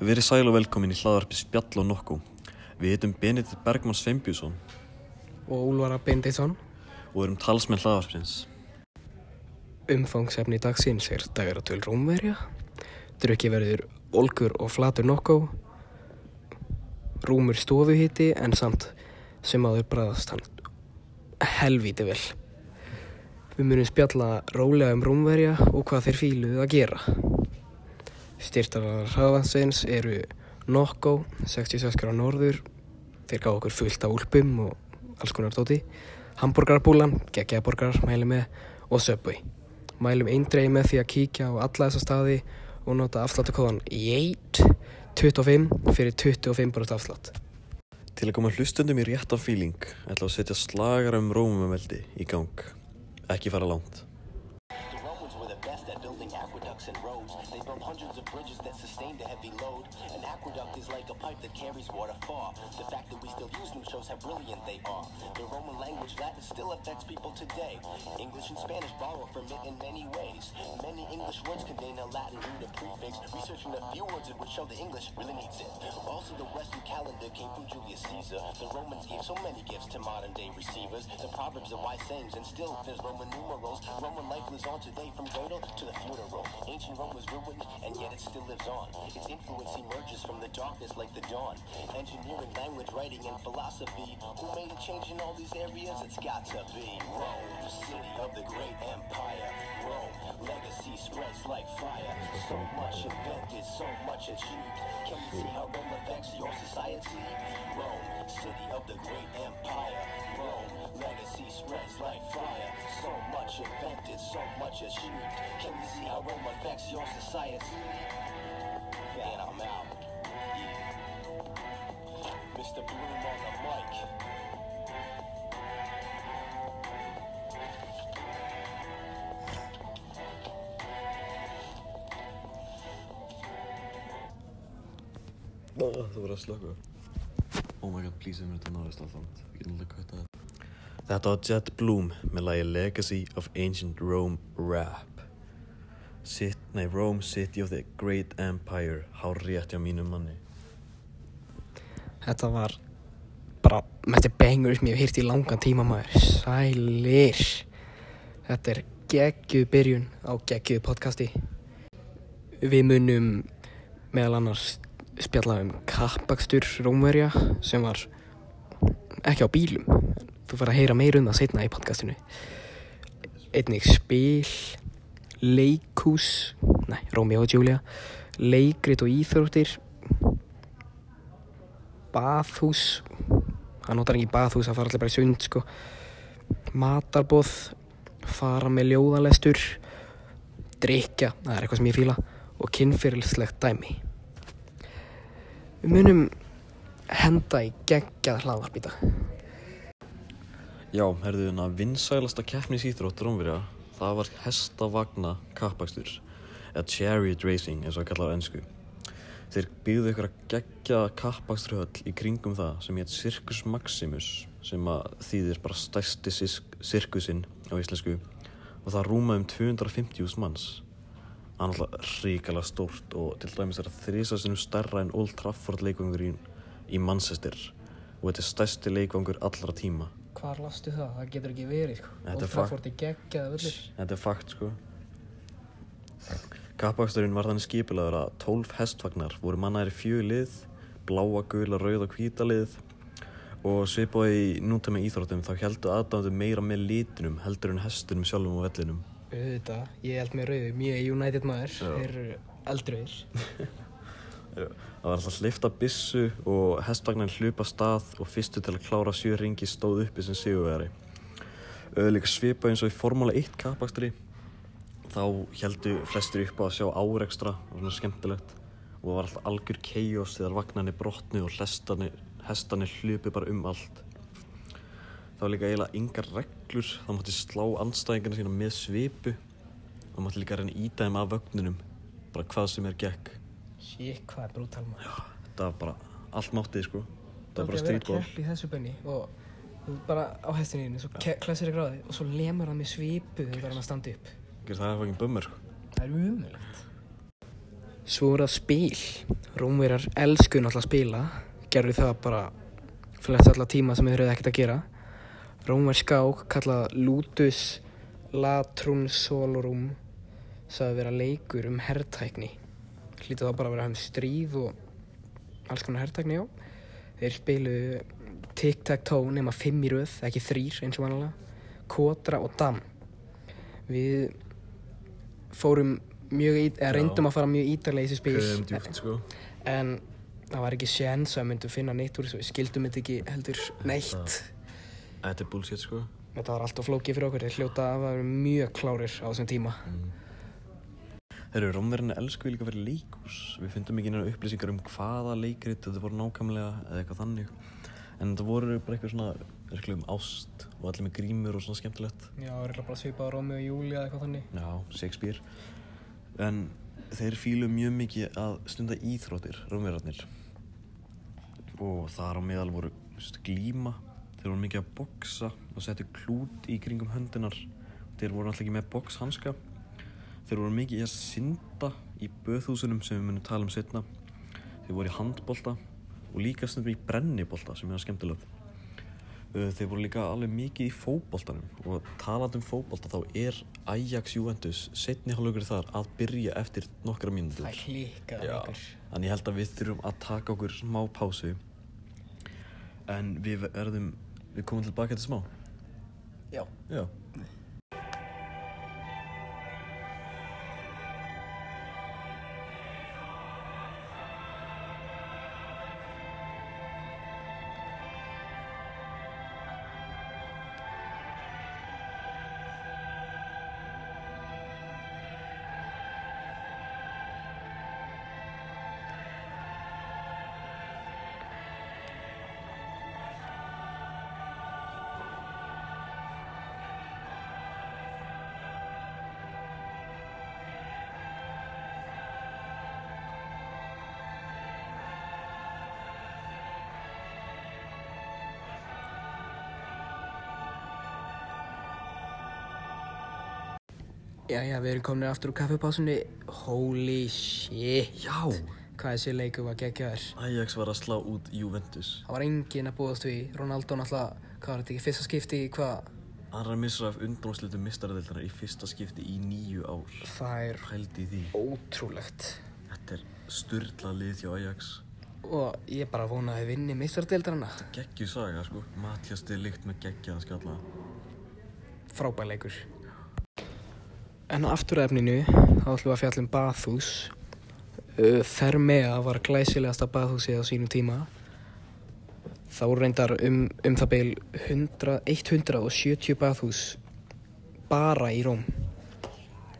Verið sæl og velkomin í hlaðarpi Spjall og Nokku. Við heitum Benedikt Bergmann Sveinbjússon og Úlfara Benditsson. og erum talsmenn hlaðarpsins. Umfangsefni dagsins er dagaratöl Rómverja. Drukki verður olgur og flatur nokkó. Rúmur stofuhiti en samt sem áður bræðast hann helvíti vel. Við munum spjalla rólega um Rómverja og hvað þeir fíluðu að gera. Styrtarar hraðansins eru Nokkó, 66 gráð norður. Þeir gá okkur fullt af úlpum og alls konar dóti. Hamburgarbúlan, geggjaborgar, mælum með og Subway. Mælum eindreið með því að kíkja á alla þessa staði og nota afsláttakóðan YEIT 25 fyrir 25% afslátt. Til að koma hlustundum í réttan fíling ætla að setja slagar um rómumeldi í gang. Ekki fara langt. Bridges that sustained a heavy load. An aqueduct is like a pipe that carries water far. The fact that we still use them shows how brilliant they are. The Roman language Latin still affects people today. English and Spanish borrow from it in many ways. Many English words contain a Latin root or prefix. Researching a few words would show the English really needs it. Also, the Western calendar came from Julius Caesar. The Romans gave so many gifts to modern day receivers. The proverbs and wise sayings, and still there's Roman numerals. Roman life lives on today from cradle to the funeral. Ancient Rome was ruined, and yet it still lives on. Its influence emerges from the darkness like the dawn. Engineering, language, writing, and philosophy. Who made a change in all these areas? It's got to be Rome, the city of the great empire. Rome, legacy spreads like fire. So much invented, so much achieved. Can you see how Rome affects your society? Rome, city of the great empire. Rome, legacy spreads like fire. So much invented, so much achieved. Can you see how Rome affects your society? Það voru að slöka. Oh my god, please, við mér þetta náðist alltaf. Við getum alltaf kvötta þetta. Þetta var Jet Bloom með lagi Legacy of Ancient Rome Rap. Sit, nei, Rome City of the Great Empire. Há rétt hjá mínum manni. Þetta var bara mesti bengur sem ég hef hýrt í langan tíma maður. Sælir. Þetta er geggjuð byrjun á geggjuð podcasti. Við munum meðal annars spjalla um kappakstur Rómverja sem var ekki á bílum. Þú fara að heyra meira um það setna í podcastinu. Einnig spil, leikhús, nei, Rómjó og Júlia, leikrit og íþróttir, bathús hann notar ekki bathús, það fara allir bara í sund sko matarbóð fara með ljóðalestur drikja, það er eitthvað sem ég fíla og kynfyrirlslegt dæmi við munum henda í geggjað hlaðvarp í dag Já, herðu hérna, vinsælasta keppnisýþrótt Rómverja, það var hestavagna kappakstur, eða chariot racing eins og að kalla á ennsku. Þeir byggðu ykkur að gegja kappaksturhöll í kringum það sem hétt Circus Maximus sem að þýðir bara stærsti sisk- sirkusinn á íslensku og það rúmaði um 250.000 manns. Það er alltaf ríkala stórt og til dæmis er það þrísasinum stærra en Old Trafford leikvangur í, í Manchester og þetta er stærsti leikvangur allra tíma. Hvar lastu það? Það getur ekki verið sko Old. Trafford er geggjað völlur Þetta er fakt sko Kappaksturinn var þannig skipilagur að 12 hestvagnar voru mannaðir í fjögur lið bláa, gula, rauð og hvíta lið og svipaði í nútæmi íþróttum þá heldur aðdæmdu meira með litinum heldur en hestunum sjálfum og vellinum Auðvitað, ég held með rauðu, mjög United maður. Þeir eru eldröðir Það var alltaf hlifta bissu og hestvagnar hlupa stað og fyrstu til að klára sjö ringi stóð uppi sem sigurvegari. Líka svipaði eins og í Formúla 1 kappakstri. Þá heldu flestir upp á að sjá árekstra. Og svona skemmtilegt. Og það var alltaf algjör chaos þegar vagnarnir brotnu og hestarnir hlupi bara um allt það var líka eiginlega yngar reglur. Það mátti slá andstæðingarna sína með svipu. Það mátti líka reyna íta þeim af vögninum bara hvað sem er gekk. Shit, hvað er brútal maður. Þetta var bara allt máttið sko. Það var bara Aldrei að vera að strítból keppa í þessu benni og bara á hestinu svo klessir ekki gráði og svo lemur hann með svipu þegar hann að standa upp. Það er fucking bummer sko. Það er umöðlegt Svo er það spil. Rómverjar elsku náttúrulega að spila. Gerðu það bara flest alla tíma sem þeir eru ekkert að gera. Rómver skák kallað Lutus Latrun Solorum sagði vera leikur um herrtækni. Hlýta þá bara að vera um stríð og alls konar herrtækni, já. Þeir spiluðu tic-tac-toe nema fimm í röð, ekki þrýr eins og vanlega. Kotra og dam. Við fórum mjög, í, eða Já. reyndum að fara mjög ítarlega í þessi spil. Höfum djúpt sko. En það var ekki séns að við myndum finna neitt úr þessu. Við skildum þetta ekki heldur neitt. Þetta er bullshit sko. Þetta var alltaf flókið fyrir okkur. Þeir hljóta að vera mjög klárir á þessum tíma. Þeir eru rómverðinni elsku líka fyrir leikús. Við fundum ekki neina upplýsingar um hvaða leikrit þetta voru nákvæmlega eða eitthvað þannig. En þetta voru bara eitthvað svona, eitthvað um ást og allir með grímur og svona skemmtilegt. Já, það er bara svipað á Rómi og Júli eða eitthvað þannig. Já, Shakespeare. En þeir fílu mjög mikið að stunda íþróttir, rómverðarnir. Og þar á meðal voru glíma. Þeir voru mikið að boxa og setja klút í kringum höndunar. Þeir voru alltaf ekki með boxhanska. Þeir voru mikið í að synda í böðhúsunum sem við munum tala um setna. Þeir voru í handbolta og líka stundum í brennibolta sem er skemmtilegt. Uh, Þeir voru líka alveg mikið í fótboltanum og talandi um fótbolta þá er Ajax Juventus setni hálfleikur þar að byrja eftir nokkra mínútur. Það leikur. Þannig ég held að við þurfum að taka okkur smá pásu en við verðum, við komum tilbaka til smá. Já. Já. Jæja, við erum komin aftur úr kaffepásunni. Holy shit. Já! Hvað þessi leikur var geggjaður. Ajax var að slá út Juventus. Það var enginn að búast við. Ronaldo náttúrulega, hvað var þetta ekki, fyrsta skipti í hvað? Hann er að missa af undrómslitu mistaradeildarinnar í fyrsta skipti í nýju ár. Það er ótrúlegt. Þetta er styrla lið hjá Ajax. Og ég bara vona að við vinni mistardeildarana. Geggju saga, sko. Mattias de Ligt með geggjaða skalla. Frábær En á afturefninu, þá ætlum við að fjalla um bathús. Uh, Thermea var glæsilegasta bathúsið á sínum tíma. Þá reyndar um, um það beil 100, 170 bathús bara í Róm.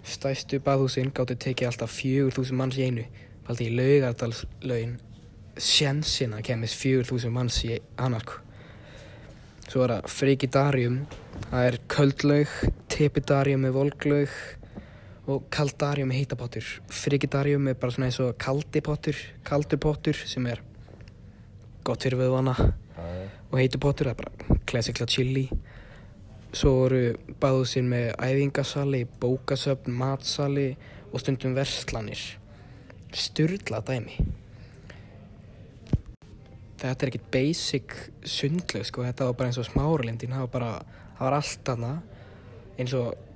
Stæstu bathúsin gáttu tekið alltaf 4000 manns í einu. Valdi í laugardalslaugin sjensinn að kemist 4000 manns í annarku. Svo er það frigidarium, það er köldlaug, tepidarium með volglaug og kaldarium með heitapottur. Frigidarium er bara svona eins og kaldipottur, kaldur pottur sem er gott fyrir vöðvana og heitupottur, það er bara classicla chili. Svo eru baðhúsin með æfingasali, bókasöfn, matsali og stundum verslanir. Sturla dæmi. Þetta er ekkert basic sundlaug sko, þetta var bara eins og smáralindin, það var bara, það var allt þarna eins og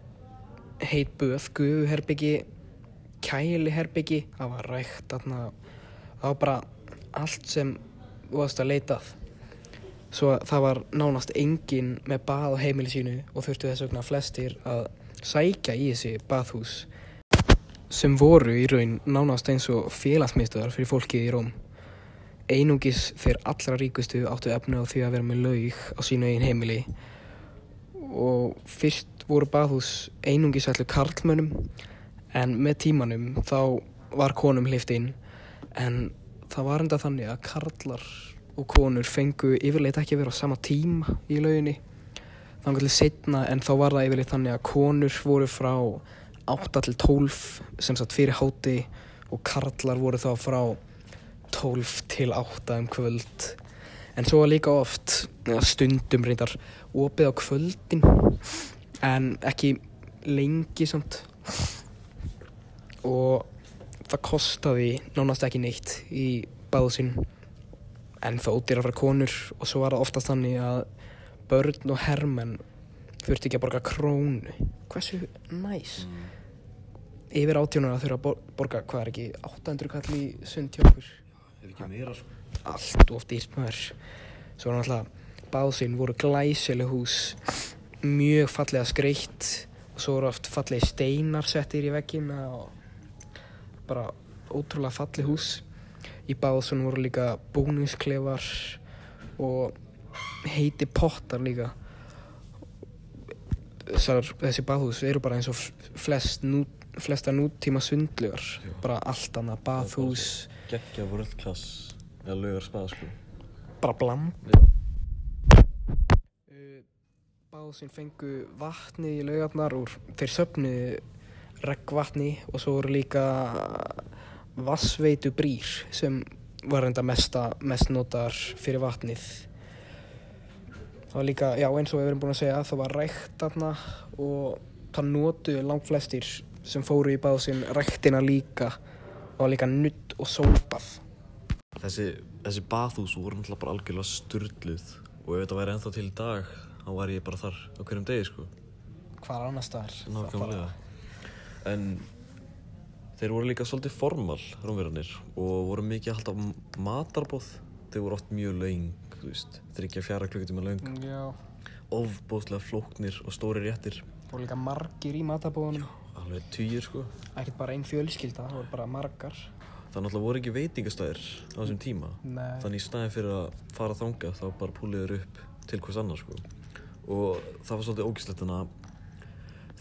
heit böð, gufuherbyggi, kæliherbyggi, það var rækt þarna, það var bara allt sem þú varst að leitað. Svo það var nánast enginn með bað á heimili sínu og þurftu þess vegna flestir að sækja í þessi baðhús sem voru í raun nánast eins og félagsmiðstöðar fyrir fólkið í Róm. Einungis þeir allra ríkustu áttu efni á því að vera með laug á sínu eigin heimili og fyrst voru baðhús einungis allir karlmönnum en með tímanum þá var konum hlift inn. En það var enda þannig að karlar og konur fengu yfirleitt ekki að vera á sama tíma í lauginni. Þannig til setna en þá var það yfirleitt þannig að konur voru frá 8 til 12 sem sagt fyrir háti og karlar voru þá frá 12 til 8 um kvöld. En svo var líka oft stundum reyndar opið á kvöldin en ekki lengi samt. Og það kostaði nánast ekki neitt í baðhúsin en þó dýra fyrir konur og svo var það oftast þannig að börn og hermenn þurfti ekki að borga krónu. Hversu næs? Yfir átjónara þurfa að bor- borga hvað er ekki 800 kall í sund hjá okkur? Ef ekki meira sko. allt of dýrt maður. Svo var náttúrulega báðsinn voru glæsileg hús mjög fallega skreitt og svo voru oft fallegi steinar settir í veggina og bara ótrúlega falleg hús. Í báðsinn voru líka bónusklefar og heiti pottar líka. Þessar, þessi baðhús eru bara eins og flest nú, flesta nútíma sundlugar bara allt annað baðhús. Gekkja world class eða laugar spað sko. bara bland Báðsinn fengu vatni í laugarnar úr þeir söfnu reggvatni og svo voru líka vassveitu brýr sem var enda mesta, mest notar fyrir vatnið. Það var líka, já eins og við erum búin að segja það var rækt þarna og það notu langt flestir sem fóru í báðsinn ræktina líka. Og líka nutt og sólbað. Þessi, þessi bathús voru náttúrulega bara algjörlega sturluð og ef þetta væri ennþá til dag þá væri ég bara þar á hverjum degi sko. hvar annar staðar Nákvæmlega. En þeir voru líka svolítið formal, rómverðarnir, og voru mikið að halda matarbóð. Þeir voru oft mjög laung, þú veist, þryggja fjara klukkutíma laung, bara, já ofbóðslega flóknir og stóri réttir. og líka margir í matabóðunum Alveg týjir, sko. ekkert bara einn fjölskylda, það voru bara margar Það náttúrulega voru ekki veitingastæðir á þessum tíma. Nei. Þannig í staðin fyrir að fara þangað þá bara púliður upp til hvers annar, sko. Og það var svolítið ógæslegt þannig að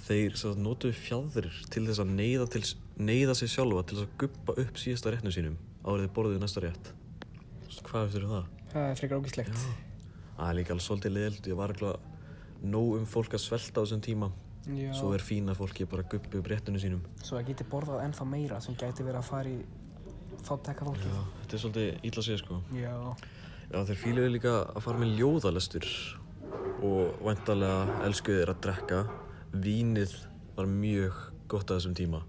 þeir notuðu fjæðrir til þess að neyða, til, neyða sig sjálfa til þess að guppa upp síðasta réttnum sínum árið þeir borðuðu næsta rétt. Þú veist, Hvað eftir það? það er frekar ógíslegt Það er líka alveg svolítið leiðilt, ég var ekki nóg um fólk að svelta á þessum tíma. já. Svo er fína fólki bara að guppa upp réttinu sínum. svo það geti borðað ennþá meira sem gæti verið að fara í fátæka fólki Já, þetta er svolítið illa að segja sko. já, Já, þeir fíluðu líka að fara með ljóðalestur og væntalega elskuðu þeir að drekka. Vínið var mjög gott að þessum tíma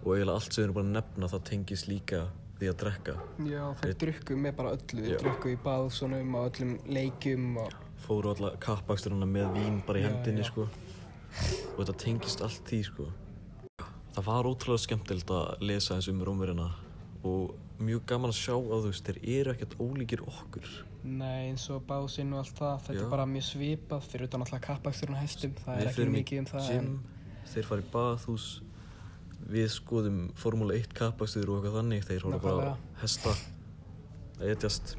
og eiginlega allt sem þeir eru bara að nefna það tengist líka því að drekka. já þeir drukku með bara öllu þeir drukku í baðsonum og öllum leikjum og Fóru alla kappaksturina með vín bara í hendinni sko og þetta tengist allt því sko. Það var ótrúlega skemmtilegt að lesa eins um rómverina og mjög gaman að sjá að þú veist, þeir eru ekkert ólíkir okkur. Nei eins og básinn og allt það þetta Já. er bara mjög svipað fyrir utan alltaf kappaksturinn á hestum það Við er ekki förum í mikið um það gym, en þeir fara í baðhús við skoðum Formule 1 kappakstur og eitthvað þannig þeir horfa bara hesta að etjast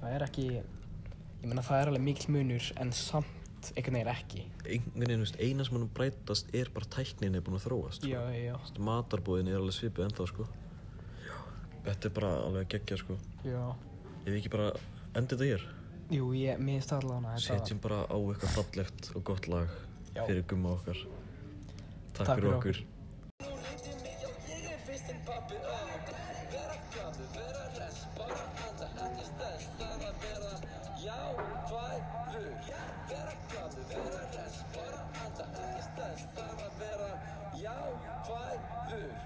það er ekki ég meina það er alveg mikill munur en samt einhvern veginn ekki einhvern veginn, veist, eina sem hann breytast er bara tæknin er búin að þróast sko. já, já, Þú veist, matarbóðin er alveg svipuð ennþá sko. þetta er bara alveg geggja sko. já ef við ekki bara endið þetta hér? Jú, ég, mér finnst það allavega setjum bara á eitthvað fallegt og gott lag Já. fyrir gumma okkar. Takk, Takk fyrir fyrir okkur, Já, hvað, þurr, vera